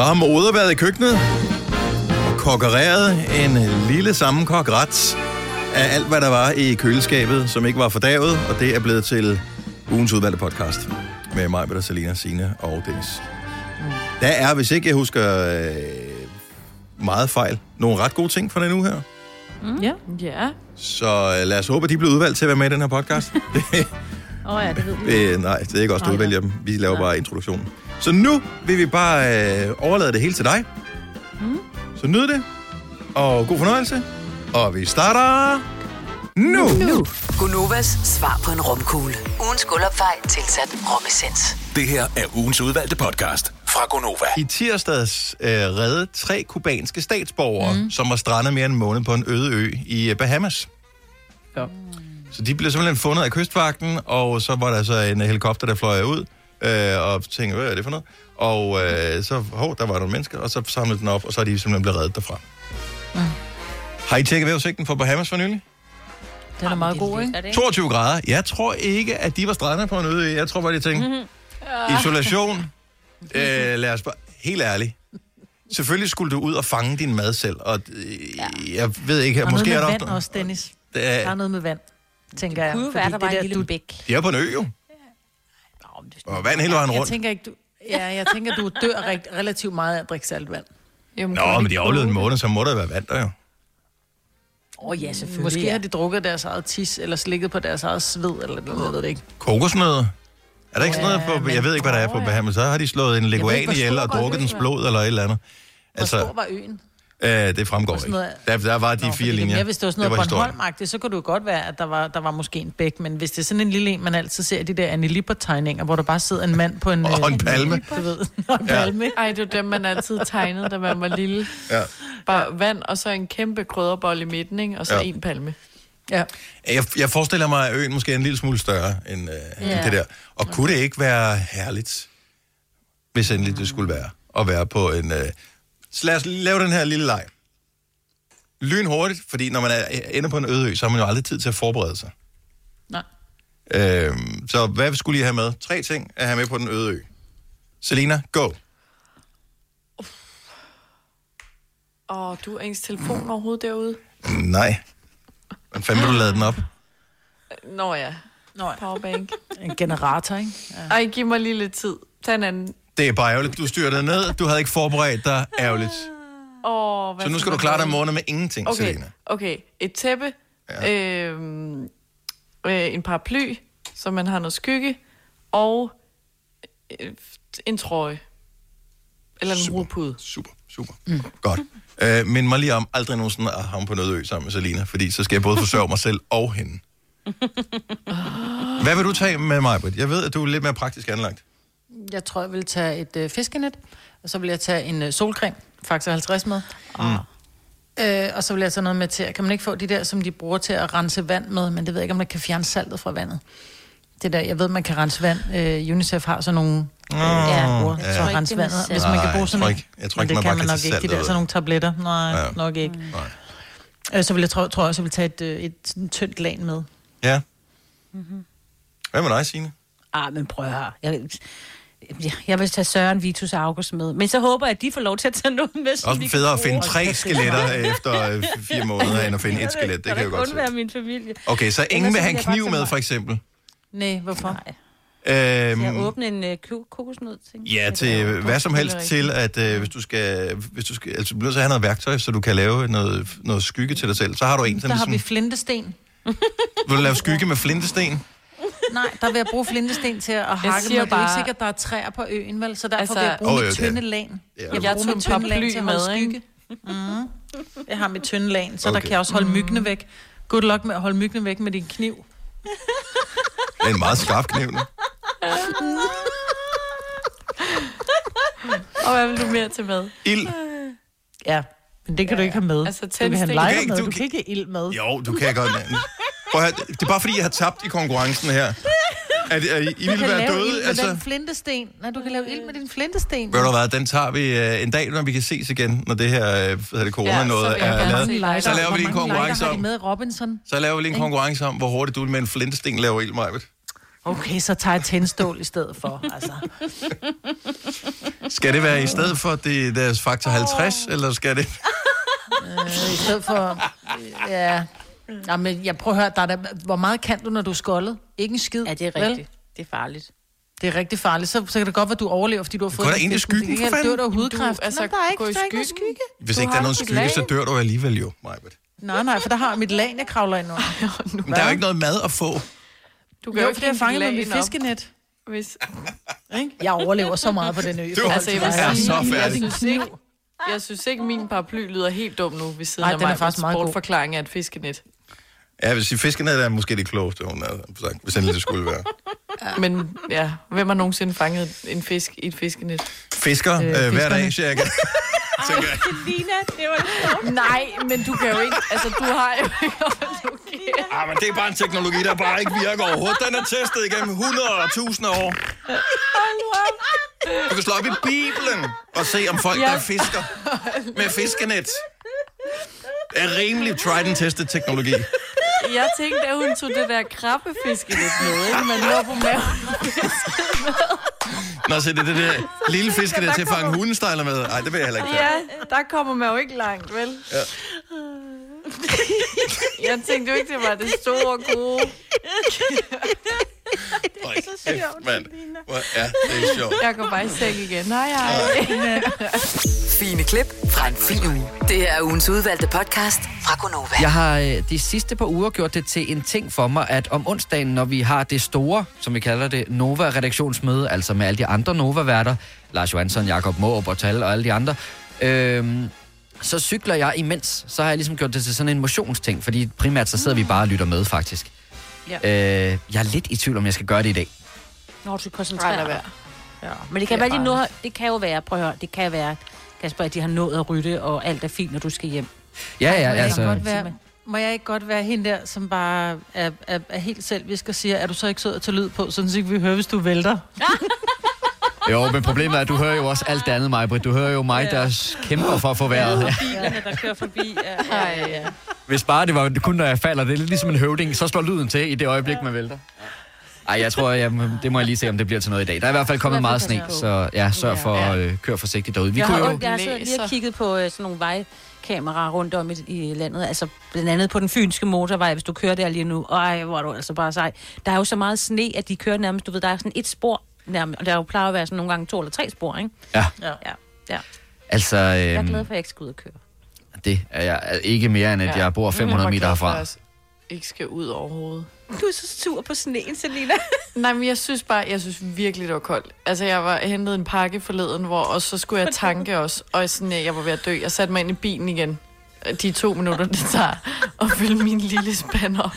Så har moder været i køkkenet og kokkereret en lille sammenkok ret af alt, hvad der var i køleskabet, som ikke var fordavet, og det er blevet til ugens udvalgte podcast med mig, Peter, Selina, Signe og Dennis. Der er, hvis ikke jeg husker øh, meget fejl, nogle ret gode ting for den uge her. Ja. Ja. Så øh, lad os håbe, at de bliver udvalgt til at være med i den her podcast. Åh oh, ja, det ved vi. Øh, nej, det er ikke os, der udvælger dem. Vi laver bare introduktionen. Så nu vil vi bare øh, overlade det hele til dig. Mm. Så nyd det, og god fornøjelse. Og vi starter nu. nu. Gunovas svar på en romkugle. Ugens guldopfej tilsat romessens. Det her er ugens udvalgte podcast fra Gonova. I tirsdags øh, redde tre kubanske statsborgere, mm. som var strandet mere end en måned på en øde ø i øh, Bahamas. Ja. Så de blev simpelthen fundet af kystvagten, og så var der så en helikopter, der fløj ud, øh, og tænkte, hvad er det for noget? Og øh, så, hov, der var nogle mennesker, og så samlede den op, og så er de simpelthen blevet reddet derfra. Mm. Har I tjekket vejrudsigten for Bahamas for nylig? Den er meget god, ikke? Er det 22 grader. Jeg tror ikke, at de var strandet på en øde ø. Jeg tror bare, de tænkte, mm-hmm. isolation, øh, lad os bare, helt ærligt. Selvfølgelig skulle du ud og fange din mad selv, og øh, jeg ved ikke, Og måske noget er med der vand også, Dennis. Det Der er er, noget med vand, tænker jeg. kunne Fordi være, der var det en lille du, bæk. de er på en ø jo, og vand hele vejen Jeg rundt. tænker ikke, du... Ja, jeg tænker, du dør rigt, relativt meget af at drikke saltvand. Jamen, Nå, men de har en måned, så må der være vand der jo. Åh oh, ja, selvfølgelig. Måske ja. har de drukket deres eget tis, eller slikket på deres eget sved, eller noget, jeg ved det ikke. Kokosnødder? Er der ikke sådan Ja, noget på, men- jeg ved ikke, hvad der er på Bahamas, så har de slået en leguan hvor ihjel og drukket dens blod eller et eller andet. Hvor stor Altså, var øen? Øh, det fremgår ikke. noget- Der, der var de Nå, fire er linjer. Mere, hvis det var sådan noget bornholm så kunne det jo godt være, at der var, der var måske en bæk. Men hvis det er sådan en lille en, man altid ser de der Annie Lippert-tegninger, hvor der bare sidder en mand på en... Og en øh, palme. Du ved, og en palme. Ej, det var dem, man altid tegnede, da man var lille. Ja. Bare vand, og så en kæmpe krydderbold i midten, ikke? og så Ja. en palme. Ja. Jeg, jeg forestiller mig, at øen måske er en lille smule større end, øh, ja. end det der. Og kunne det ikke være herligt, hvis endelig det skulle være, at være på en... Øh... Så lad os lave den her lille leg. Lyn hurtigt, fordi når man er, ender på en øde ø, så har man jo aldrig tid til at forberede sig. Nej. Øhm, så hvad skulle I have med? Tre ting at have med på den øde ø. Selina, go. Åh, du er ens telefon overhovedet derude? Nej. Hvordan fanden vil du lade den op? Nå ja, Nå, ja. powerbank. en generator, ikke? Ja. Ej, giv mig lige lidt tid. Tag en anden. Det er bare ærgerligt. Du styrtede ned. Du havde ikke forberedt dig. Ærgerligt. Åh, hvad Så nu skal du klare dig måned med ingenting, Okay, Selina. okay. Et tæppe, Ja. øhm, øh, en paraply, så man har noget skygge, og øh, en trøje. Eller en Super. hovedpude. Super, super. Mm. Godt. Øh, men mig lige om aldrig nogensinde at havne på noget ø sammen med Selina, fordi så skal jeg både forsørge mig selv og hende. Hvad vil du tage med mig, Britt? Jeg ved, at du er lidt mere praktisk anlagt. Jeg tror, jeg vil tage et øh, fiskenet, og så vil jeg tage en øh, solcreme, faktisk 50 med. Mm. Øh, og så vil jeg tage noget med til, kan man ikke få de der, som de bruger til at rense vand med, men det ved jeg ikke, om man kan fjerne saltet fra vandet. Det der, jeg ved, man kan rense vand. Øh, UNICEF har sådan nogle øh, ja, ja. Jeg at rense ikke, det er vandet. Hvis man kan bruge sådan tror ikke- jeg tror Men ikke, det man kan man kan nok ikke. De der, sådan nogle tabletter. Nej, Ja. ja. nok ikke. Nej. Øh, så vil jeg, tror, tror jeg også, jeg vil tage et, øh, et sådan tyndt lag med. Ja. Mm-hmm. Hvad med dig, Signe? Ah, men prøv høre. Jeg, jeg, jeg vil tage Søren, Vitus og August med. Men så håber jeg, at de får lov til at tage noget med. som Også federe at finde tre skeletter efter øh, fire måneder, end at finde et skelet. Det kan jeg godt kun være min familie. Okay, så ingen vil så have en kniv med, for eksempel. Nej, hvorfor? Nej. Øhm, Jeg åbne en uh, kokosnød ting. Ja, til hvad som helst til, at øh, hvis du skal, hvis du skal, altså bliver så have noget værktøj, så du kan lave noget, noget skygge til dig selv. Så har du en, Der har vi flintesten. vil du lave skygge med flintesten? Nej, der vil jeg bruge flintesten til at hakke med. Det siger er ikke bare- sikkert, der er træer på øen, vel? Så derfor Altså- vil jeg bruge oh, mit det er- tynde lagen. Ja. Jeg, vil Jeg bruge tog mit en tynde paraply til at holde med, ikke? skygge. Mm. Jeg har mit tynde lagen, så okay. der kan jeg også holde myggene væk. Good luck med at holde myggene væk med din kniv. Det er en meget skarp kniv. Og hvad vil du mere til med? Ild. Ja, men det kan du ikke have med. Altså, du kan have ikke- med, du du kan- kan ikke have ild med. Jo, du kan godt. Prøv at det er bare fordi, jeg har tabt i konkurrencen her. At, at I ville være døde. med Altså, den flintesten. Nej, du kan lave ild med din flintesten. ved du hvad, den tager vi øh, en dag, når vi kan ses igen, når det her øh, hvad det, corona Ja, noget er lavet. Lighter. Så laver vi lige en konkurrence om- med Robinson? Så laver vi lige en konkurrence om, hvor hurtigt du med en flintesten laver ild, Majbet. Okay, så tager jeg tændstål i stedet for. Altså. Skal det være i stedet for det, deres faktor 50, eller skal det... Øh, I stedet for... Ja. Nå, men jeg prøver at høre, der er der, hvor meget kan du, når du er skoldet? Ikke en skid. Ja, det er vel? rigtigt. Det er farligt. Det er rigtig farligt. Så, så kan det godt være, at du overlever, fordi du har fået... går den ind i skyggen, Det for kan- fanden. Det er jo hudkræft. Du, altså, Nå, der er ikke, der er ikke skygge. Hvis Du ikke der er nogen skygge, så dør du alligevel jo, Majbert. Nej, nej, for der har jeg mit lag, jeg kravler ind under. Men der er jo ikke noget mad at få. Du Jo, jo fordi jeg ikke fanger med mit fiskenet. Hvis, Ikke? Jeg overlever så meget på den ø. Du forhold til, er hvad jeg så færdig. jeg, synes ikke, jeg synes ikke, min paraply lyder helt dum nu ved siden Ej, af den er mig. faktisk meget god. Sportforklaring af et fiskenet. Ja, jeg vil sige, fiskenet er måske det klogeste, hun har sagt, hvis endelig det skulle være. Men ja, hvem har nogensinde fanget en fisk i et fiskenet? Fisker øh, hver fiskerne. dag, cirka. Lina, det var Nej, men du kan jo ikke... Altså, du har jo ikke... Ah, men det er bare en teknologi, der bare ikke virker overhovedet. Den er testet igennem 100.000 år. Du kan slå op i Bibelen og se, om folk, der fisker med fiskenet, er rimelig tried and tested teknologi. Jeg tænkte, at hun tog det der krabbefiskenet med, ikke? Man lå på maven. Nå, så det er det der lille fiskenet til at fange hundestejler med. Nej, det vil jeg heller ikke. Ja, der kommer man jo ikke langt, vel? Ja. Jeg tænkte jo ikke, det var det store gode. Hold kæft, mand. Hvor er det sjovt. Jeg går bare i seng igen. Nej, nej. Fine klip fra en fin uge. Det her er ugens udvalgte podcast fra Gonova. Jeg har øh, de sidste par uger gjort det til en ting for mig, at om onsdagen, når vi har det store, som vi kalder det, Nova-redaktionsmøde, altså med alle de andre Nova-værter, Lars Johansson, Jakob Måb og Tal og alle de andre, øhm, så cykler jeg imens. Så har jeg ligesom gjort det til sådan en motionsting, fordi primært så sidder vi bare og lytter med, faktisk. Ja. Øh, jeg er lidt i tvivl, om jeg skal gøre det i dag. Når du skal Nej, koncentrere lad dig. Ja. Men det kan, Det være, de nu, det kan jo være, prøv at høre, det kan være, Kasper, at de har nået at rydde, og alt er fint, når du skal hjem. Ja, ja, Må jeg, altså... ikke godt være, må jeg ikke godt være hende der, som bare er, er, er helt selvisk og siger, er du så ikke sød at tage lyd på, sådan så ikke vi hører, hvis du vælter? Jo, men problemet er, at du hører jo også alt det andet, Majbrit. Du hører jo mig, der kæmper for at få vejret. Ja. Bilerne, der kører forbi. Ja, ja, ja. Hvis bare det var kun, når jeg falder, det er lidt ligesom en høvding, så slår lyden til i det øjeblik, man vælter. Ej, jeg tror, jeg, det må jeg lige se, om det bliver til noget i dag. Der er i hvert fald kommet meget sne, så ja, sørg for at øh, køre forsigtigt derude. Vi Jeg kunne har, jo... jeg har siddet lige og kigget på øh, sådan nogle vejkameraer rundt om i, i landet. Altså blandt andet på den fynske motorvej, hvis du kører der lige nu. Ej, hvor er du altså bare sej. Der er jo så meget sne, at de kører nærmest, du ved, der er sådan et spor nærmest. Og der jo plejer at være sådan nogle gange to eller tre spor, ikke? Ja, Ja. Ja, ja. altså... Jeg er glad for, at jeg ikke skal ud og køre. det er jeg ikke mere, end at jeg bor 500 meter herfra. Jeg ikke skal ud overhovedet. Du er så sur på sneen, Selina. Nej, men jeg synes bare, jeg synes virkelig, det var koldt. Altså, jeg var hentet en pakke forleden, hvor og så skulle jeg tanke også, og sådan, jeg var ved at dø. Jeg satte mig ind i bilen igen. De to minutter, det tager at fylde min lille spand op.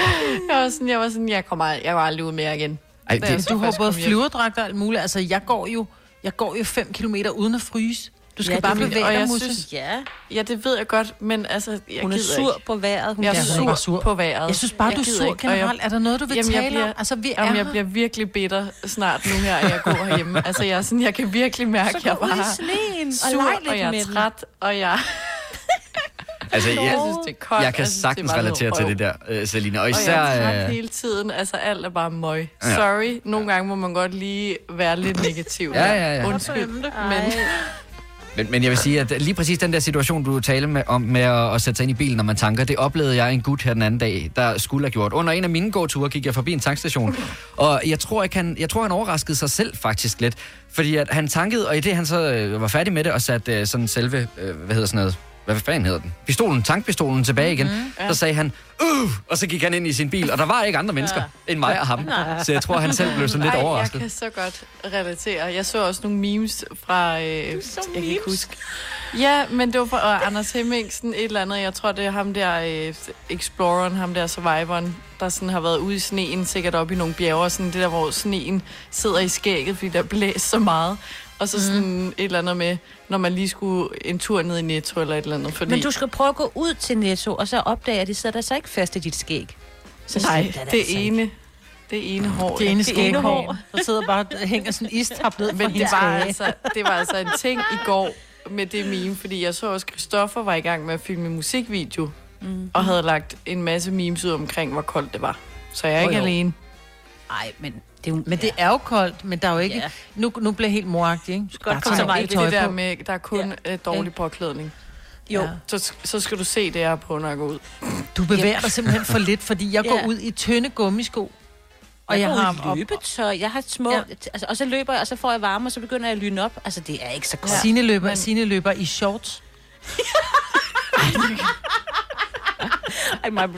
Jeg var sådan, jeg var sådan, jeg kommer jeg går aldrig ud mere igen. Ej, jeg det, Du har både flyverdragt og alt muligt. Altså, jeg går jo, jeg går jo 5 kilometer uden at fryse. Du skal Ja, ja, bare er- bevæge og dig, jeg Musse. synes- Ja, Ja, det ved jeg godt, men altså, jeg hun er gider sur ikke. på vejret. Hun Jeg er Ja, er bare sur sur. på vejret. Jeg synes bare, du er sur ikke, og jeg- generelt. Er der noget, du vil Jamen, jeg tale bliver, om? Altså, vi er jamen, her. jeg bliver virkelig bitter snart nu her, at jeg går herhjemme. Altså, jeg, er sådan, jeg kan virkelig mærke, at jeg bare og sur, og lidt jeg er træt, og jeg, altså, jeg jeg, synes, det er koldt. jeg kan synes, det er sagtens noget relatere til det der, øh, Selina. Og Og især... jeg er øh, hele tiden. Altså, alt er bare møg. Ja. Sorry. Nogle gange må man godt lige være lidt negativ. Ja, ja, ja. Undskyld. Men Men, men jeg vil sige, at lige præcis den der situation, du taler med, om med at, at sætte sig ind i bilen, når man tanker, det oplevede jeg en gut her den anden dag, der skulle have gjort. Under en af mine gåture gik jeg forbi en tankstation, og jeg tror, jeg, kan, jeg tror, han overraskede sig selv faktisk lidt. Fordi at han tankede, og i det han så øh, var færdig med det, og satte øh, sådan selve, øh, hvad hedder sådan noget, hvad fanden hedder den? Pistolen, tankpistolen tilbage igen. Mm-hmm. Så sagde han, uh, og så gik han ind i sin bil, og der var ikke andre mennesker ja. end mig og ham. Så jeg tror, han selv blev sådan lidt Ej, jeg overrasket. kan så godt relatere. Jeg så også nogle memes fra... Øh, jeg kan ikke huske. Ja, men det var fra øh, Anders Hemmingsen, et eller andet. Jeg tror, det er ham der, øh, Exploreren, ham der Survivoren, der sådan har været ude i sneen, sikkert op i nogle bjerge, sådan det der, hvor sneen sidder i skægget, fordi der blæser så meget. Og så sådan et eller andet med, når man lige skulle en tur ned i Netto eller et eller andet. Fordi, Men du skal prøve at gå ud til Netto, og så opdage, at de sætter sig ikke fast i dit skæg. Så Nej, er det altså ikke. ene, det ene hår. Det ene det ene skæghår, der sidder bare og hænger sådan en istap ned Men det var, altså, det var altså en ting i går med det meme, fordi jeg så også, Christoffer var i gang med at filme musikvideo, mm. og havde lagt en masse memes ud omkring, hvor koldt det var. Så jeg er ikke jo. alene. Ej, men det er jo... Men det er jo koldt, men der er jo ikke... Ja. Nu, nu bliver jeg helt moragtig, ikke? Du skal godt komme så meget Det er der med, der er kun ja. dårlig påklædning. Jo. Ja. Så, så skal du se det her på, når jeg går ud. Du bevæger dig simpelthen for lidt, fordi jeg går Ja. ud i tynde gummisko. Og jeg, jeg har- løbetøj, jeg har små... Ja. Altså, og så løber jeg, og så får jeg varme, og så begynder jeg at lyne op. Altså, det er ikke så godt. Ja. Sine løber, men... Sine løber i shorts. Ej, mig,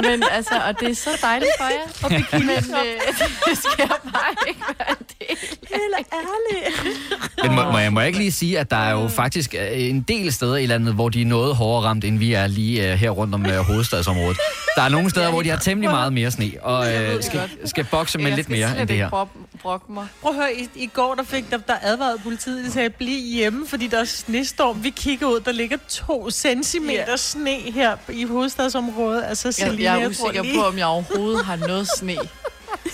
Men altså, og det er så dejligt for jer. Og men øh, det skal bare ikke være en del. Helt ærligt. Men må, må, jeg, må jeg ikke lige sige, at der er jo faktisk øh, en del steder i landet, hvor de er noget hårdere ramt, end vi er lige uh, her rundt om uh, hovedstadsområdet. Der er nogle steder, hvor de har temmelig meget mere sne, og uh, skal, skal bokse med Jeg lidt mere end det her. brok- brokke mig. Prøv at høre, i, i går der fik der, der advarede politiet, de sagde, bliv hjemme, fordi der er snestorm. Vi kigger ud, der ligger to centimeter Ja. sne her i hovedstadsområdet. Altså, Jeg, Selina, jeg er tror usikker lige- på, om jeg overhovedet har noget sne.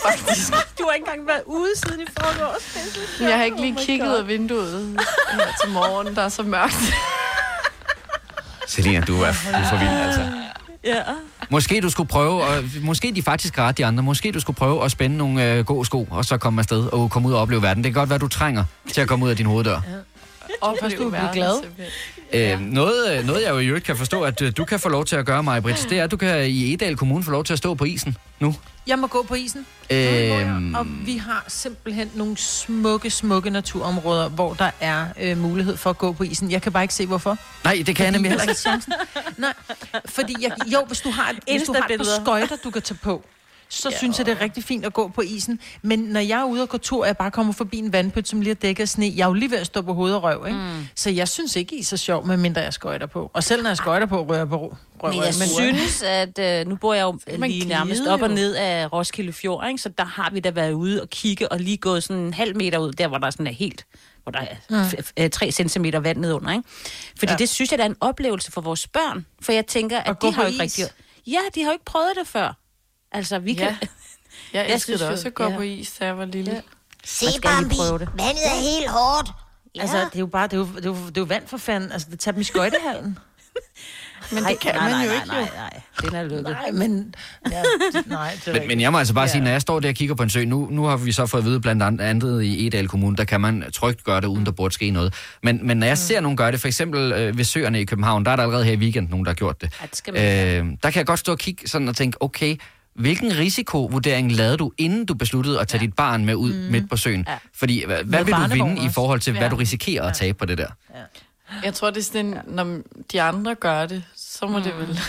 Faktisk. Du har ikke engang været ude siden i forgårs. Jeg har ikke Oh lige my kigget God. ud af vinduet her til morgen. Der er så mørkt. Selina, du er, du er for vild, altså. Ja. Måske du skulle prøve, og måske de faktisk ret, de andre, måske du skulle prøve at spænde nogle øh, gode sko, og så komme afsted og komme ud og opleve verden. Det kan godt være, du trænger til at komme ud af din hoveddør. Og først, du vil blive glad. Øh, noget, øh, noget, jeg jo i øvrigt kan forstå, at øh, du kan få lov til at gøre, mig, Britt, det er, at du kan i Edal Kommune få lov til at stå på isen nu. Jeg må gå på isen. Øhm, Og vi har simpelthen nogle smukke, smukke naturområder, hvor der er øh, mulighed for at gå på isen. Jeg kan bare ikke se, hvorfor. nej, det kan jeg nemlig heller ikke. Nej, fordi jeg, jo, hvis du har et, hvis du har et par skøjter, du kan tage på, så ja. synes jeg, det er rigtig fint at gå på isen. Men når jeg er ude og gå tur, og jeg bare kommer forbi en vandpøt, som lige er dækket af sne, jeg er jo lige ved at stå på hoved og røv, ikke? Mm. Så jeg synes ikke, is er sjov, medmindre jeg skøjter på. Og selv når jeg skøjter på, rører jeg på røv. Men jeg synes, at øh, nu bor jeg jo man lige nærmest op og jo. ned af Roskilde Fjord, ikke? så der har vi da været ude og kigge og lige gået sådan en halv meter ud, der hvor der sådan er helt, hvor der er 3 cm vand nedunder. Ikke? Fordi Ja. det synes jeg, der er en oplevelse for vores børn. For jeg tænker, at gå de har jo ikke rigtig... Ja, de har jo ikke prøvet det før. Altså, vi kan... Ja. Jeg Jeg elskede også at gå ja. på is, da jeg var lille. Ja. Se, Bambi, prøve det. vandet er helt hårdt. Ja. Altså, det er jo bare, det er jo, det er jo, det er jo vand for fanden. Altså, det tager dem i skøjtehallen. Men det kan nej, man nej, jo nej, ikke, nej, jo. nej, den er lukket. Nej, men... Ja, nej, det Men, men jeg må altså bare Ja. sige, når jeg står der og kigger på en sø, nu, nu har vi så fået at vide blandt an- andet i Edal Kommune, der kan man trygt gøre det, uden der burde ske noget. Men, men når jeg ser nogen gøre det, for eksempel øh, ved søerne i København, der er der allerede her i weekend nogen, der har gjort det. Ja, det skal man øh, der kan jeg godt stå og kigge sådan og tænke, okay, hvilken risikovurdering lavede du, inden du besluttede at tage ja. dit barn med ud mm. midt på søen? Ja. Fordi hvad, hvad vil du vinde i også. forhold til, hvad Ja. du risikerer at tabe på det der? Jeg tror, det er sådan, når de andre gør det, så må det vel...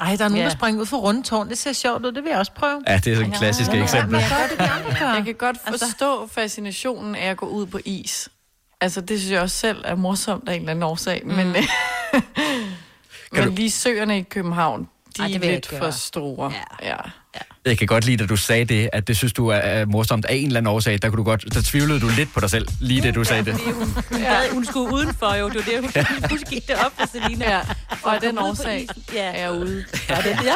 Ej, der er nogen, Ja. der springer ud for rundtårn. Det ser sjovt ud. Det vil jeg også prøve. Ja, det er sådan et klassisk eksempel. Men jeg. Jeg kan godt forstå fascinationen af at gå ud på is. Altså, det synes jeg også selv er morsomt af en eller anden årsag. Mm. Men, men lige søerne i København, de Ej, er det jeg lidt for store. Ja. ja. Jeg kan godt lide, at du sagde det, at det synes du er, er morsomt af en eller anden årsag. Der, kunne du godt, der tvivlede du lidt på dig selv, lige det du sagde det. Ja. Hun skulle udenfor jo, det var det, hun ja. huske gik det op for Selina. ja. Og af den årsag. Ja. er jeg ude. Ja, det, ja.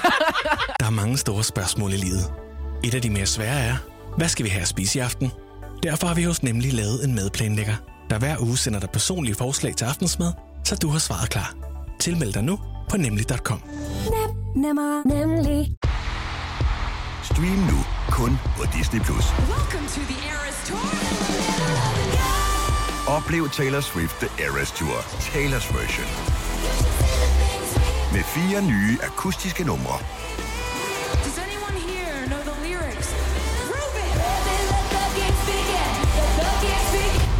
Der er mange store spørgsmål i livet. Et af de mere svære er, hvad skal vi have at spise i aften? Derfor har vi hos Nemlig lavet en madplanlægger, der hver uge sender dig personlige forslag til aftensmad, så du har svaret klar. Tilmeld dig nu på nemlig.com. Nemmer, nemlig. Stream nu kun på Disney+. Plus. Oplev Taylor Swift The Eras Tour, Taylor's version. Med fire nye akustiske numre.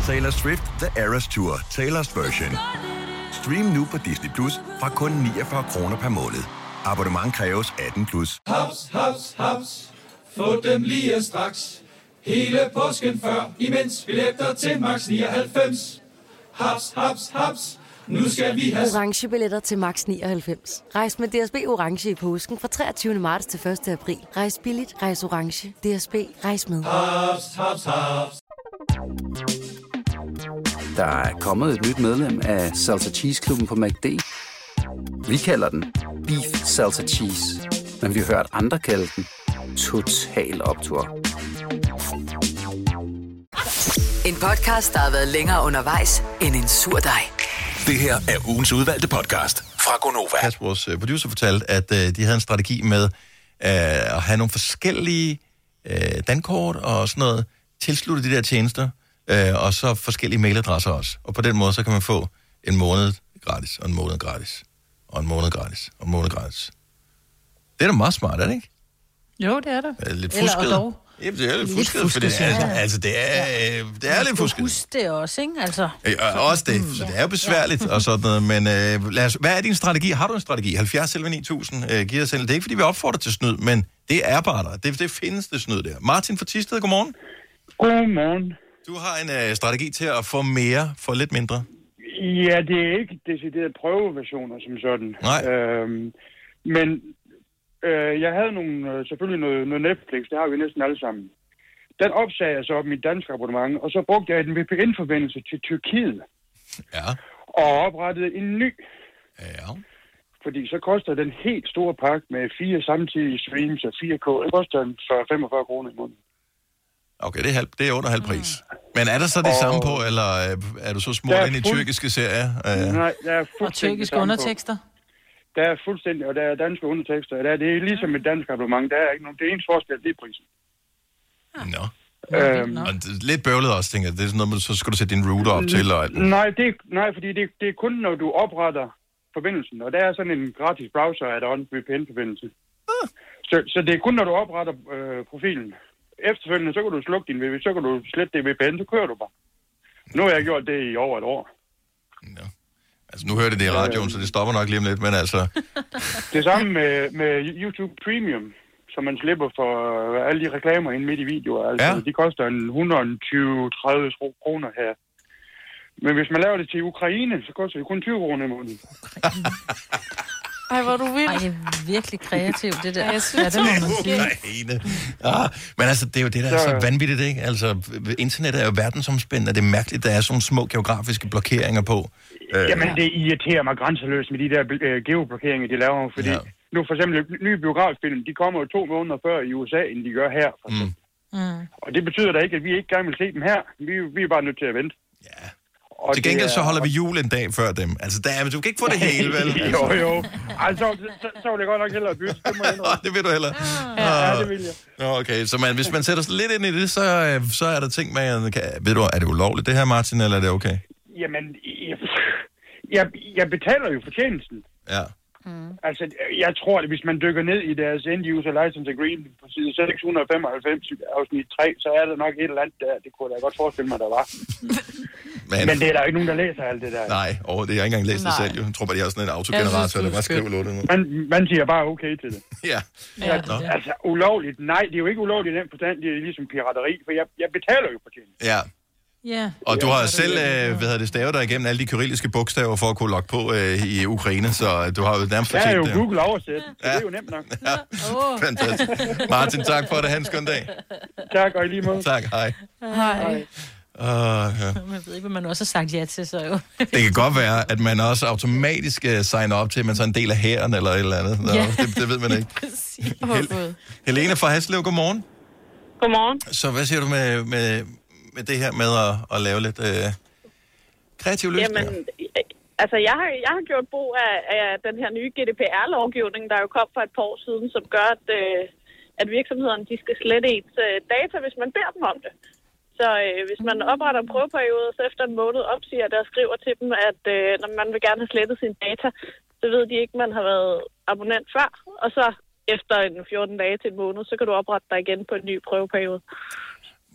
Taylor Swift The Eras Tour, Taylor's version. Stream nu på Disney Plus fra kun 49 kroner per måned. Abonnement kræves 18 plus. Haps, haps, haps. Få dem lige straks. Hele påsken før, imens billetter til max 99. Haps, haps, haps. Nu skal vi have... Orange billetter til max 99. Rejs med DSB Orange i påsken fra 23. marts til 1. april. Rejs billigt, rejs orange. DSB, rejs med. Haps, haps, haps. Der er kommet et nyt medlem af Salsa Cheese Klubben på MACD. Vi kalder den Beef Salsa Cheese, men vi har hørt andre kalde den Total Optor. En podcast, der har været længere undervejs end en sur dej. Det her er ugens udvalgte podcast fra Gonova. Kas, vores øh, producer, fortalte, at øh, de havde en strategi med, øh, at have nogle forskellige øh, dankort og sådan noget, tilslutte de der tjenester, øh, og så forskellige mailadresser også. Og på den måde, så kan man få en måned gratis, og en måned gratis, og en måned gratis, og en måned gratis. Det er da meget smart, er det ikke? Jo, det er det. Er det lidt Eller fusket? dog. Jamen, det er lidt Lidt fusket, for det er, ja. altså, det er, øh, det er lidt fusket. Husk det også, ikke? Altså, Ja, og også det, så det er jo besværligt og sådan noget, men øh, lad os, hvad er din strategi? Har du en strategi? 70 selv 9000 øh, giver selv. Det er ikke, fordi vi opfordrer til snyd, men det er bare der. Det, det findes det snyd der. Martin fra Tisted, godmorgen. Godmorgen. Du har en øh, strategi til at få mere for lidt mindre. Ja, det er ikke decideret prøveversioner som sådan. Nej. Øhm, men øh, jeg havde nogle, øh, selvfølgelig noget, noget Netflix, det har vi næsten alle sammen. Den opsagde jeg så op mit danske abonnement, og så brugte jeg en VPN-forbindelse til Tyrkiet. Ja. Og oprettede en ny. Ja. Fordi så koster den helt store pakke med fire samtidige streams og 4K, det koster en 40-45 kroner i måneden. Okay, det er, halv, det er under halv pris. Men er der så det Og- samme på, eller øh, er du så smurt Der er ind i fuld- tyrkiske serier? Øh, Nej, der er Og tyrkiske samme på. undertekster. Der er fuldstændig, og der er danske undertekster. Der er, det er ligesom et dansk abonnement. Der er ikke nogen, det eneste forskel, det er prisen. Nå. Øhm, Og det er lidt bøvlet også, tænker jeg. Det er sådan noget, så skal du sætte din router op til. Og, nej, det, er- nej, fordi det, det er kun, når du opretter forbindelsen. Og der er sådan en gratis browser add-on VPN-forbindelse. Ah. Så, så det er kun, når du opretter øh, profilen. Efterfølgende, så kan du slukke din VPN, så kan du slette det VPN, så kører du bare. Nu har jeg gjort det i over et år. altså, nu hører det i radioen, så det stopper nok lige om lidt, men altså... Det samme med, med YouTube Premium, så man slipper for øh, alle de reklamer ind midt i videoer. Altså, Ja. De koster en 120-30 kroner her. Men hvis man laver det til Ukraine, så koster det kun 20 kroner i måneden. Ej, hvor du vild. Ej, det er virkelig kreativt, det der. Ja, jeg synes, Ja, det må man sige. Ukraine. Ah, men altså, det er jo det, der er så vanvittigt, ikke? Altså, internettet er jo verdensomspændende, og det er mærkeligt, der er sådan små geografiske blokeringer på. Øh, Jamen, det irriterer mig grænseløst med de der øh, geoblokeringer, de laver. Fordi Ja. ja. nu for eksempel nye biograffilm, de kommer jo to måneder før i USA, end de gør her. For mm. Mm. Og det betyder da ikke, at vi ikke gerne vil se dem her. Vi, vi er bare nødt til at vente. Ja. Og Til det gengæld så er- holder vi jul en dag før dem. Altså, der, er- du kan ikke få det hele, vel? Altså. jo, jo. Altså, så, så, så vil jeg godt nok hellere bytte. Det må jeg det vil du heller. Ja, ja, det vil jeg. Okay, så man, hvis man sætter sig lidt ind i det, så, øh, så er der ting, man kan... Ved du, er det ulovligt det her, Martin, eller er det okay? Jamen, jeg, jeg, jeg betaler jo fortjenesten. Ja. Mm. Altså, jeg tror, at hvis man dykker ned i deres end-user license agreement på side 695 afsnit 3, så er der nok et eller andet der. Det kunne jeg da godt forestille mig, der var. Men, Men det er der jo ikke nogen, der læser alt det der. Nej, over det. Jeg har ikke engang læst det selv. Jo. Jeg tror bare, de har sådan en autogenerator, der bare skriver lortet ned. Man, man siger bare okay til det. Ja. Ja, altså, ulovligt. Nej, det er jo ikke ulovligt i den forstand. Det er ligesom pirateri, for jeg, jeg betaler jo fortjeneste. Ja. Ja. Og du har selv, øh, hvad hedder det, stavet dig igennem alle de kyrilliske bogstaver for at kunne logge på øh, i Ukraine, så du har jo nærmest Der er fortjent jo det. Google oversæt, så det er jo nemt nok. Ja, fantastisk. Martin, tak for det. Ha' en skøn dag. Tak, og i lige måde. Tak, hej. Hej. Uh, ja. Man ved ikke, hvad man også har sagt ja til, så jo. Det kan godt være, at man også automatisk uh, signer op til, at man så er en del af hæren eller et eller andet. Nå, Ja. det, det ved man ikke. Hel- Helene fra Haslev, godmorgen. Godmorgen. Så hvad siger du med, med, med det her med at, at lave lidt uh, kreative løsninger? Jamen, altså, jeg har, jeg har gjort brug af, af den her nye GDPR-lovgivning, der jo kom for et par år siden, som gør, at, øh, at virksomhederne de skal slette ens øh, data, hvis man beder dem om det. Så øh, hvis man opretter en prøveperiode, så efter en måned opsiger der og skriver til dem, at øh, når man vil gerne have slettet sine data, så ved de ikke, at man har været abonnent før. Og så efter en 14 dage til en måned, så kan du oprette dig igen på en ny prøveperiode.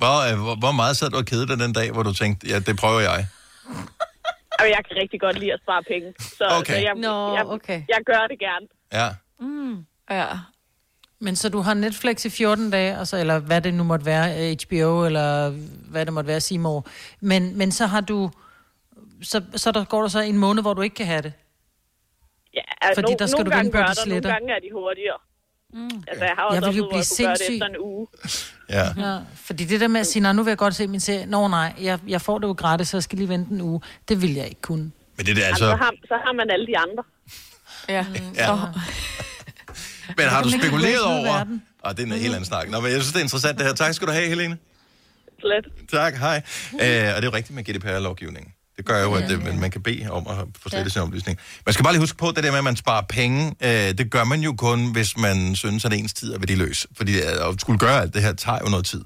Hvor, øh, hvor, meget sad du og kedede dig den dag, hvor du tænkte, ja, det prøver jeg? Og jeg kan rigtig godt lide at spare penge. Så, Okay. så jeg, Nå, jeg, okay. jeg gør det gerne. Ja. Mm. Ja. Men så du har Netflix i 14 dage, altså, eller hvad det nu måtte være, HBO, eller hvad det måtte være, Seymour. Men, men så har du... Så, så der går der så en måned, hvor du ikke kan have det. Ja, altså, Fordi no, der skal nogle du gange gør de der. Nogle gange er de hurtigere. Mm. Altså, jeg har Jeg også vil jo jeg kunne gøre blive det sindssyg. efter en uge. Ja. Ja, fordi det der med at sige, nej, nu vil jeg godt se min serie. Nå nej, jeg, jeg får det jo gratis, så jeg skal lige vente en uge. Det vil jeg ikke kunne. Men det er Altså, altså... så, har, så har man alle de andre. Ja. Ja. Men har du spekuleret over... Og det er en helt anden snak. Nå, men jeg synes, det er interessant det her. Tak skal du have, Helene. Slet. Tak, hej. Øh, og det er jo rigtigt med GDPR-lovgivningen. Det Det gør jo, at øh, man kan bede om at få slettet sin oplysning. Man skal bare lige huske på, det der med, at man sparer penge, øh, det gør man jo kun, hvis man synes, at ens tid er værdiløs. Fordi øh, at skulle gøre alt det her, tager jo noget tid.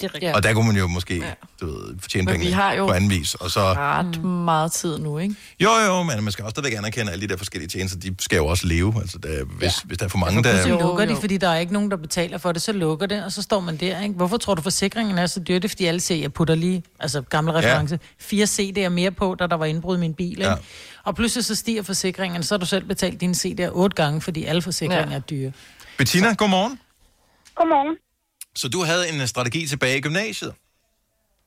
Det er rigtigt. Ja. Og der kunne man jo måske ja. du ved, fortjene Men penge vi har jo på anden vis. Og så, ret meget tid nu, ikke? jo, jo, men man skal også stadigvæk anerkende, at alle de der forskellige tjenester, de skal jo også leve. Altså, der, hvis, ja. hvis der er for mange, Så der... lukker de, fordi der er ikke nogen, der betaler for det, så lukker det, og så står man der, ikke? Hvorfor tror du, forsikringen er så dyr? Det er, fordi alle siger, jeg putter lige, altså gammel reference, fire CD'er mere på, da der var indbrud i min bil, ikke? Ja. Og pludselig så stiger forsikringen, så har du selv betalt dine CD'er otte gange, fordi alle forsikringer ja. er dyre. Bettina, godmorgen. Godmorgen. Så du havde en øh, strategi tilbage i gymnasiet?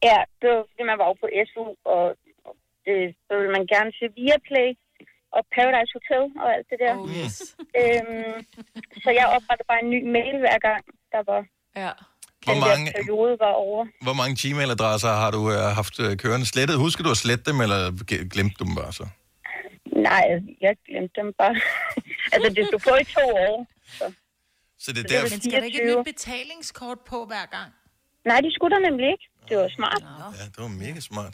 Ja, det var fordi, man var jo på SU, og det, så ville man gerne se Viaplay og Paradise Hotel og alt det der. Oh, yes. øhm, så jeg oprettede bare en ny mail hver gang, der var ja. Hvor den mange, der periode var over. hvor mange Gmail-adresser har du øh, haft øh, kørende slettet? Husker du at slette dem, eller glemte du dem bare så? Nej, jeg glemte dem bare. altså, det stod på i to år. Så. Så det er det der... var Men skal der ikke et 24. nyt betalingskort på hver gang? Nej, de skulle der nemlig ikke. Det var smart. Ja, det var mega smart.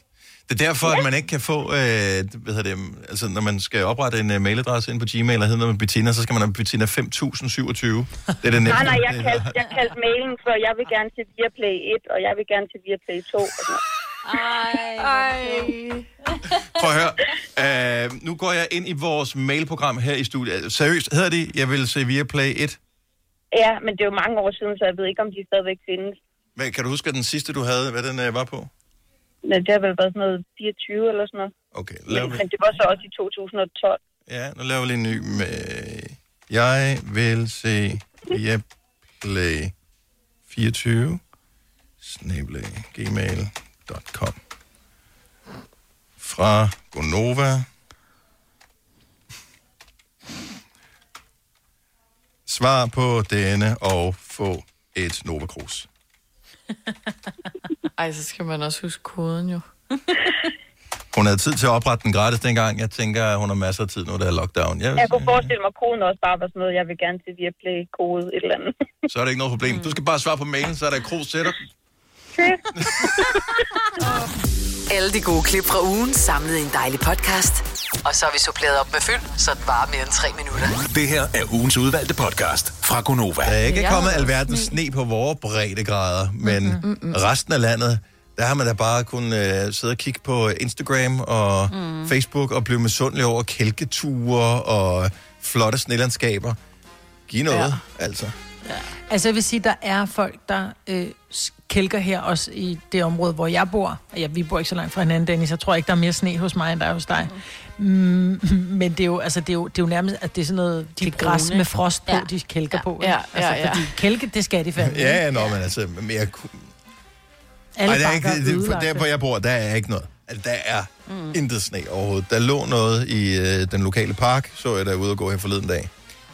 Det er derfor, at man ikke kan få, øh, hvad hedder det, altså når man skal oprette en uh, mailadresse ind på Gmail, og hedder noget med Bettina, så skal man have Bettina 5027. Det er det Nej, nej, jeg det- kaldte, jeg kaldte mailen for, jeg vil gerne til Viaplay 1, og jeg vil gerne til Viaplay 2. Og sådan. Ej, Ej. Prøv at høre. Uh, nu går jeg ind i vores mailprogram her i studiet. Seriøst, hedder det, jeg vil se via Play 1? Ja, men det er jo mange år siden, så jeg ved ikke, om de stadigvæk findes. Hvad, kan du huske, at den sidste, du havde, hvad den uh, var på? Men det har vel været sådan noget 24 eller sådan noget. Okay, laver Men, vi. men det var så også i 2012. Ja, nu laver vi lige en ny med... Jeg vil se via Play 24 snabel-a gmail.com fra Gonova. Svar på denne og få et Nova Cruz. Ej, så skal man også huske koden jo. Hun havde tid til at oprette den gratis dengang. Jeg tænker, at hun har masser af tid nu, der er lockdown. Jeg, Jeg kunne forestille mig, at koden også bare var sådan noget, jeg vil gerne til Viaplay kode et eller andet. så er det ikke noget problem. Du skal bare svare på mailen, så er der Cruz dig. Alle de gode klip fra ugen samlet i en dejlig podcast. Og så har vi suppleret op med fyld, så det varer mere end tre minutter. Det her er ugens udvalgte podcast fra Gonova. Der er ikke Jeg kommet alverdens sne på vores breddegrader, men Mm-mm. resten af landet, der har man da bare kunnet uh, sidde og kigge på Instagram og mm. Facebook og blive misundelig over kælketure og flotte snelandskaber. Giv noget, ja. altså. Altså jeg vil sige, der er folk, der øh, kælker her også i det område, hvor jeg bor. Ja, vi bor ikke så langt fra hinanden, Dennis. Jeg tror ikke, der er mere sne hos mig, end der er hos dig. Mm, men det er jo, altså, det er jo, det er jo nærmest, at det er sådan noget de det er græs brune. med frost på, Ja. ja. de kælker ja. på. Ja, altså, ja, ja. Fordi kælke, det skal de fandme. Ja, ja, nå, men altså, men jeg, Alle Ej, der er ikke, det, der, hvor jeg bor, der er ikke noget. Altså, der er mm. intet sne overhovedet. Der lå noget i øh, den lokale park, så jeg derude og gå her forleden dag.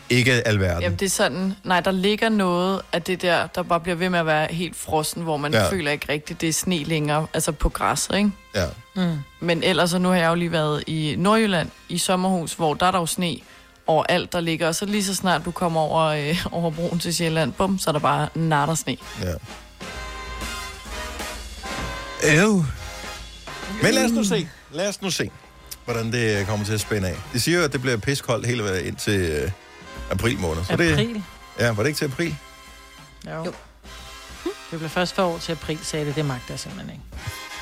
Ikke alverden. Jamen, det er sådan, nej, der ligger noget af det der, der bare bliver ved med at være helt frossen, hvor man Ja. føler ikke rigtigt, det er sne længere, altså på græsset, ikke? Ja. Mm. Men ellers, så nu har jeg jo lige været i Nordjylland i sommerhus, hvor der er der jo sne overalt, der ligger. Og så lige så snart du kommer over, øh, over broen til Sjælland, bum, så er der bare natter sne. Ja. Øv. Men lad os nu se. Lad os nu se, hvordan det kommer til at spænde af. De siger jo, at det bliver piskoldt hele vejen ind til øh, april måned. Så Det, April? ja, var det ikke til april? Jo. jo. Det bliver først for år til april, sagde det. Det magter jeg simpelthen ikke.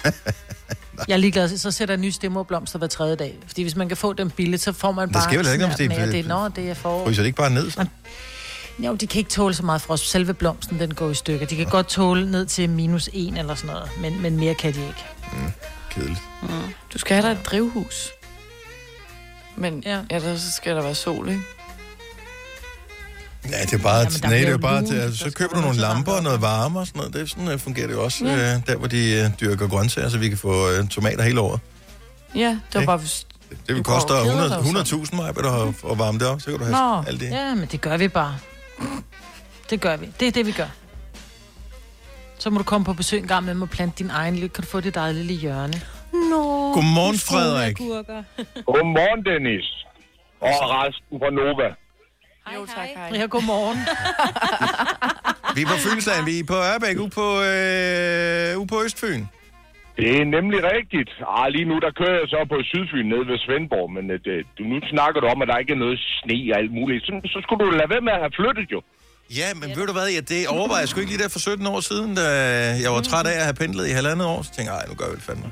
jeg er ligeglad. Så sætter jeg nye stemmerblomster hver tredje dag. Fordi hvis man kan få dem billigt, så får man Det bare... skal vel ikke, om det- at det er, nå, det er forår. Fryser det ikke bare ned? Så? Jo, de kan ikke tåle så meget frost. Selve blomsten, den går i stykker. De kan godt tåle ned til minus en eller sådan noget, men, men mere kan de ikke. Kedeligt. Mm. Du skal have dig et drivhus. Men ja. ellers så skal der være sol, ikke? Ja, det er bare, Jamen, nej, det er bare til, altså, så køber du nogle lamper og noget varme og sådan noget. Det er sådan, uh, fungerer det jo også, Ja. øh, der hvor de øh, dyrker grøntsager, så vi kan få øh, tomater hele året. Ja, det var bare... Hvis... Det vil koste går og keder 100 dig jo 100.000 mig at, at varme det op, så kan du have Nå, alt det. ja, men det gør vi bare. Det gør vi. Det er det, vi gør. Så må du komme på besøg en gang med mig og plante din egen lille. Kan du få dit eget lille hjørne? Nå. Godmorgen, Frederik. Godmorgen, Dennis. Og resten fra Nova. Jo, tak, hej. Ja, godmorgen. Vi er på Fynsland, vi er på Ørbæk, ude på, øh, ude på Østfyn. Det er nemlig rigtigt. Ah, lige nu der kører jeg så på Sydfyn nede ved Svendborg, men øh, det, du, nu snakker du om, at der ikke er noget sne og alt muligt. Så, så skulle du lade være med at have flyttet jo. Ja, men ved du hvad, ja, det overvejer jeg sgu ikke lige der for 17 år siden, da jeg var træt af at have pendlet i halvandet år, så tænkte jeg, "Ej, nu gør vi det fandme.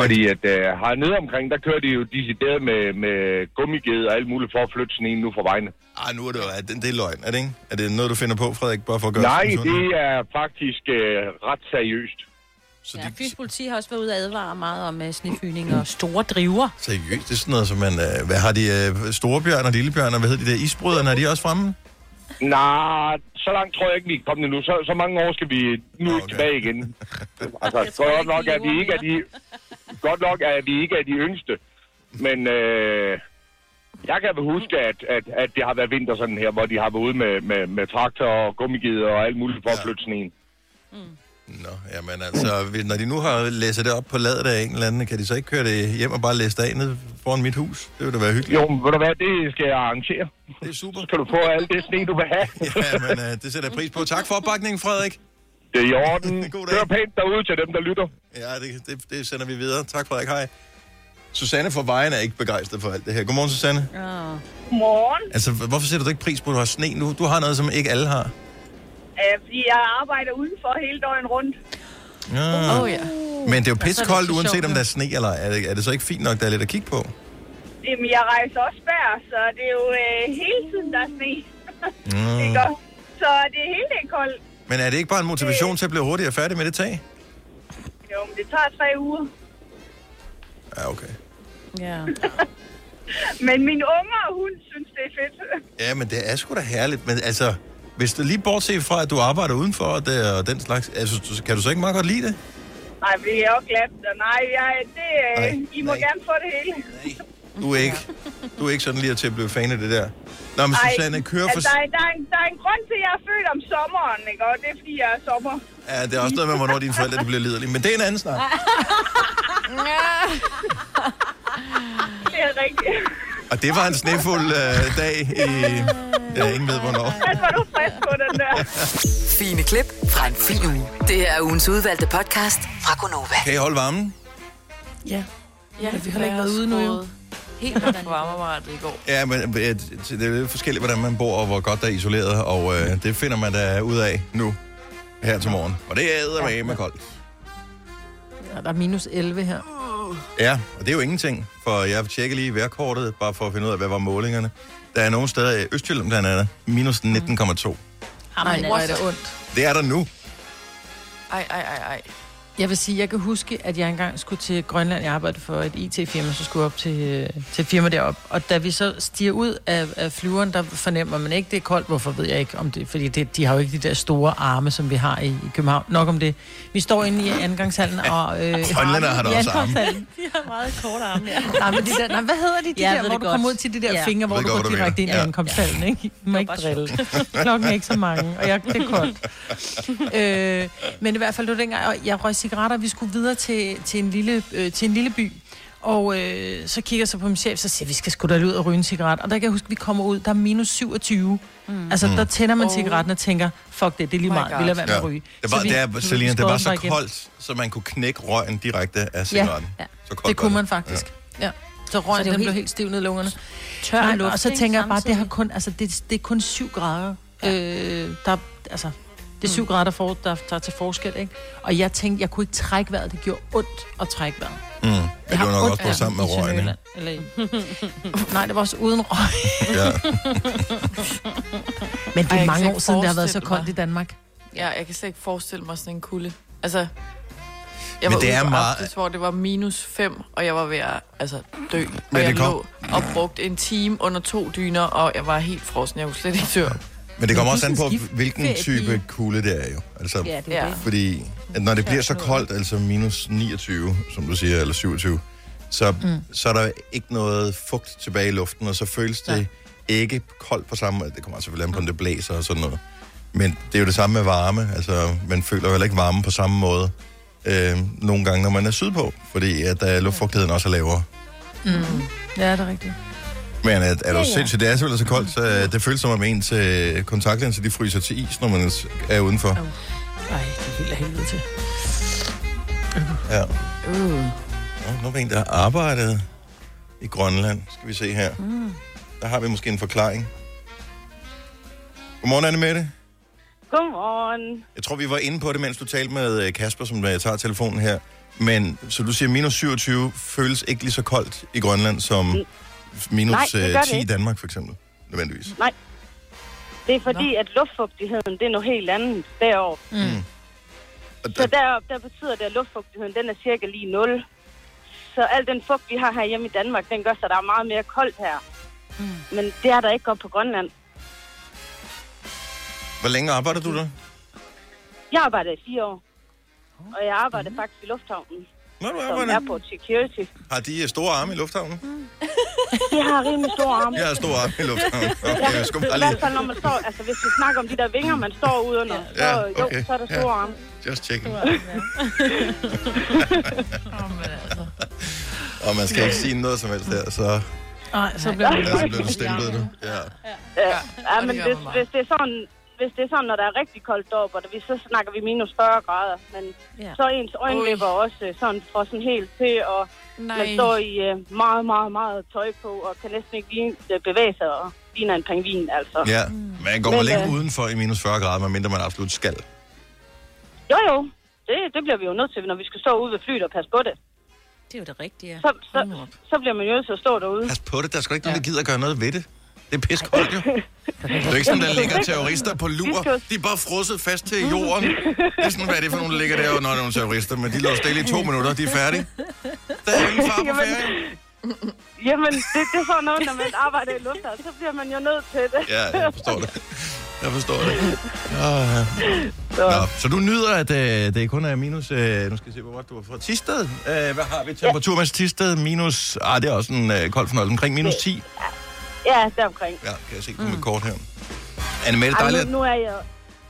Fordi at øh, hernede omkring, der kører de jo decideret med, med gummiged og alt muligt for at flytte sneen nu fra vejene. Ej, nu er det jo, er det, det er løgn, er det ikke? Er det noget, du finder på, Frederik, bare for at gøre Nej, det er faktisk øh, ret seriøst. Så ja, Fyns politi har også været ude og advare meget om uh, snefyning og store driver. Seriøst, det er sådan noget, som man... Øh, hvad har de øh, storebjørn og lillebjørn, og hvad hedder de der isbryderne, er de også fremme? Nej, så langt tror jeg ikke, vi er kommet endnu. Så, så mange år skal vi nu okay. tilbage igen. Altså, godt nok, at vi ikke er de, godt nok, at vi ikke er de yngste. Men øh, jeg kan vel huske, at, at, at det har været vinter sådan her, hvor de har været ude med, med, med traktor og gummigider og alt muligt for at flytte sneen. Nå, jamen altså, når de nu har læst det op på ladet af en eller anden, kan de så ikke køre det hjem og bare læse det af ned foran mit hus? Det ville da være hyggeligt. Jo, men ved du hvad, det skal jeg arrangere. Det er super. Så kan du få alt det sne, du vil have. ja, men øh, det sætter jeg pris på. Tak for opbakningen, Frederik. Det er i orden. God Kør pænt derude til dem, der lytter. Ja, det, det, det sender vi videre. Tak, Frederik. Hej. Susanne fra Vejen er ikke begejstret for alt det her. Godmorgen, Susanne. Godmorgen. Altså, hvorfor sætter du ikke pris på, at du har sne nu? Du har noget, som ikke alle har. Øh, fordi jeg arbejder udenfor hele døgnet rundt. Ja. Åh, ja. Men det er jo det pissekoldt, uanset sjovt, om der er sne eller er det, er det så ikke fint nok, der er lidt at kigge på? Jamen, jeg rejser også bær, så det er jo øh, hele tiden, der er sne. Mm. Ikke? Så det er hele det koldt. Men er det ikke bare en motivation til at blive hurtigere færdig med det tag? Jo, men det tager tre uger. Ja, okay. Ja. Men min unger, hun synes, det er fedt. Ja, men det er sgu da herligt. Men altså, hvis du lige bortset fra, at du arbejder udenfor og, det, og den slags, altså, du- kan du så ikke meget godt lide det? Nej, det er også glat. Nej, jeg, det, øh, I må gerne få det hele. Du er ikke, du er ikke sådan lige til at blive fan af det der. Nå, men Ej, Susanne, kører for... altså, der, er, der, er en, der er en grund til, at jeg er født om sommeren, ikke? Og det er, fordi jeg er sommer. Ja, det er også noget med, hvornår dine forældre de bliver liderlige. Men det er en anden snak. Det er rigtigt. Og det var en snefuld øh, dag i... Ja, ingen ved, hvornår. Den var du frisk på, den der. Fine klip fra en fin uge. Det er ugens udvalgte podcast fra Gonova. Kan I holde varmen? Ja. Ja, vi har ikke været ude nu, jo. Helt på varmeapparatet i går. Ja, men øh, det er lidt forskelligt, hvordan man bor, og hvor godt der er isoleret, og øh, det finder man da ud af nu, her til morgen. Og det er med med koldt. Ja, der er minus 11 her. Ja, og det er jo ingenting, for jeg tjekker lige vejrkortet, bare for at finde ud af, hvad var målingerne. Der er nogle steder i Østjylland blandt andet, minus 19,2. Nej, hvor er det ondt. Det er der nu. Ej, ej, ej, ej. Jeg vil sige, jeg kan huske, at jeg engang skulle til Grønland. Jeg arbejdede for et IT-firma, så skulle jeg op til, øh, til et firma deroppe. Og da vi så stiger ud af, af flyveren, der fornemmer man ikke, det er koldt. Hvorfor ved jeg ikke om det? Fordi det, de har jo ikke de der store arme, som vi har i, i København. Nok om det. Vi står inde i angangshallen og... Øh, Grønlænder har da også arme. De har meget korte arme, ja. Nej, men de der, nej, hvad hedder de? De Ja, der, hvor du kommer ud til de der Ja. fingre, hvor du går du direkte ind i. Ja. ankomsthallen, ikke? I må ikke drille. Klokken er ikke så mange, og jeg, det er koldt. øh, men i hvert fald, var dengang, og jeg røg cigaretter, vi skulle videre til, til, en, lille, øh, til en lille by. Og øh, så kigger jeg så på min chef, så siger jeg, vi skal sgu da ud og ryge en cigaret. Og der kan jeg huske, at vi kommer ud, der er minus 27. Mm. Altså, der tænder man Oh. cigaretten og tænker, fuck det, det er lige My meget, vi lader være med at ryge. Det var, Så vi- det er, Selina, det var så koldt, så man kunne knække røgen direkte af Ja, cigaretten. ja. Så koldt det kunne man faktisk. Ja. Så røgen, Så det den jo blev helt helt stiv ned i lungerne. tør Nej, luft, og så tænker jeg bare, det har kun, altså, det, det er kun 7 grader. Ja. Øh, der, altså, det er 7 mm. grader, der, får, der, der er til forskel, ikke? Og jeg tænkte, jeg kunne ikke trække vejret. Det gjorde ondt at trække vejret. Mm. Men det var nok ondt også på sammen med røgen, ikke? Eller, nej, det var også uden røg. Ja. Men det er jeg mange år siden, det har været så koldt mig. i Danmark. Ja, jeg kan slet ikke forestille mig sådan en kulde. Altså, jeg Men var det er meget- aftes, hvor det var minus 5, og jeg var ved at altså, dø. Og Men jeg det kom- lå og brugte en time under to dyner, og jeg var helt frossen. Jeg kunne slet ikke dør. Men det kommer også an på, hvilken type kulde det er jo. Altså, Ja, det er det. Fordi at når det bliver så koldt, altså minus 29, som du siger, eller 27, så, mm. Så er der ikke noget fugt tilbage i luften, og så føles det ikke koldt på samme måde. Det kommer selvfølgelig an på, om det blæser og sådan noget. Men det er jo det samme med varme. Altså, man føler jo heller ikke varme på samme måde øh, nogle gange, når man er sydpå, fordi at uh, luftfugtigheden også er lavere. Mm. Ja, det er rigtigt. Men at, er du Ja, ja, sindssygt, det er selvfølgelig så koldt, så øh, det føles som om ens øh, kontaktlinser, de fryser til is, når man er udenfor. Ej, det er helt af helvede til. Ja. Uh. Nå, nu er der en, der har arbejdet i Grønland. Skal vi se her. Mm. Der har vi måske en forklaring. Godmorgen, Anne Mette. Godmorgen. Jeg tror, vi var inde på det, mens du talte med øh, Kasper, som jeg tager telefonen her. Men, så du siger, minus 27 føles ikke lige så koldt i Grønland som minus Nej, det gør øh, det 10 i. Danmark, for eksempel. Nødvendigvis. Nej. Det er fordi, Nå. at luftfugtigheden, det er noget helt andet derovre. Mm. Så der, der betyder det, at luftfugtigheden, den er cirka lige 0. Så al den fugt, vi har her hjemme i Danmark, den gør så, at der er meget mere koldt her. Mm. Men det er der ikke godt på Grønland. Hvor længe arbejder du der? Jeg arbejder i fire år. Og jeg arbejder faktisk i lufthavnen. Nå, du Som arbejder. airport security. Har de øh, store arme i lufthavnen? De har rimelig store arme. Jeg har store arme i lufthavnen. Okay, jeg skulle I bare hvert lige... fald, når man står, altså hvis vi snakker om de der vinger, man står ude under, så, Ja, jo, okay. så er der store Ja. arme. Just checking. Og man skal ikke sige noget som helst her, så... Nej, så bliver Ja, det så bliver du stemplet nu. Ja. Ja, ja men hvis, hvis, det er sådan, hvis det er sådan, når der er rigtig koldt deroppe, og vi, så snakker vi minus 40 grader, men Ja. så er ens øjenlæber også øh, sådan får sådan helt til, og Nej. man står i øh, meget, meget, meget tøj på, og kan næsten ikke ligne, øh, bevæge sig, og ligner en pingvin, altså. Ja, man går Men, man ikke øh, udenfor i minus 40 grader, medmindre man absolut skal. Jo, jo, det, det bliver vi jo nødt til, når vi skal stå ude ved flyet og passe på det. Det er jo det rigtige, ja. Så, så, så bliver man jo nødt til at stå derude. Pas på det, der er sgu ikke nogen, der gider at gøre noget ved det. Det er piskoldt jo. Det er ikke sådan, der ligger terrorister på lur. De er bare frosset fast til jorden. Det er sådan, hvad er det for nogen, der ligger der? Nå, det er nogle terrorister, men de lå stille i to minutter, de er færdige. Der er ingen far på ferien. Jamen, det, det er sådan noget, når man arbejder i lufthavn, så bliver man jo nødt til det. Ja, jeg forstår det. Jeg forstår det. Oh, ja. Nå, så du nyder, at øh, det kun er minus... Øh, nu skal jeg se, hvor det, du var fra Tisted. Øh, hvad har vi? Temperaturmæssigt Tisted minus... Ah, det er også en øh, kold fornøjelse. Omkring minus 10. Ja, deromkring. Ja, kan jeg se på mit kort her. Anne Mette, Ej, dejligt. nu, nu er jeg,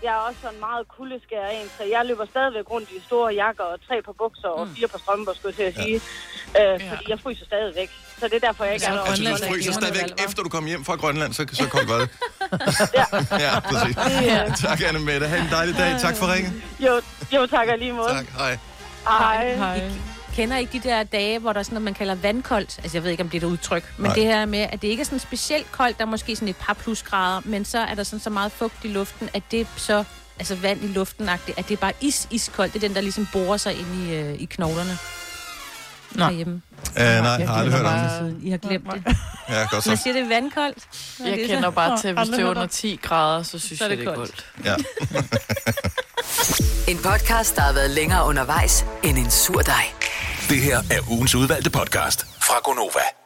jeg er også sådan meget kuldeskær en, så jeg løber stadigvæk rundt i store jakker og tre par bukser og fire par strømper, skulle jeg til at sige. Ja. Øh, fordi jeg fryser stadigvæk. Så det er derfor, jeg ikke er Altså, der. du fryser stadigvæk, efter du kom hjem fra Grønland, så, så koldt var det. ja, præcis. Ja. Tak, Anne Mette. Ha' en dejlig dag. Tak for ringen. Jo, jo tak og lige måde. Tak, hej. Hej. I kender ikke de der dage, hvor der er sådan noget, man kalder vandkoldt. Altså, jeg ved ikke, om det er et udtryk. Men Nej. det her med, at det ikke er sådan specielt koldt, der er måske sådan et par plusgrader, men så er der sådan så meget fugt i luften, at det så, altså vand i luften at det er bare is, iskoldt. Det er den, der ligesom borer sig ind i, øh, i knoglerne. Nå. Herhjemme. Uh, nej, jeg har aldrig hørt om det. I har glemt det. Ja, godt Man så. siger, det er vandkoldt. Hvad Jeg det kender så? bare til, hvis det er under om. 10 grader, så synes Så er jeg, det det er koldt. koldt. Ja. En podcast, der har været længere undervejs end en sur dej. Det her er ugens udvalgte podcast fra Gonova.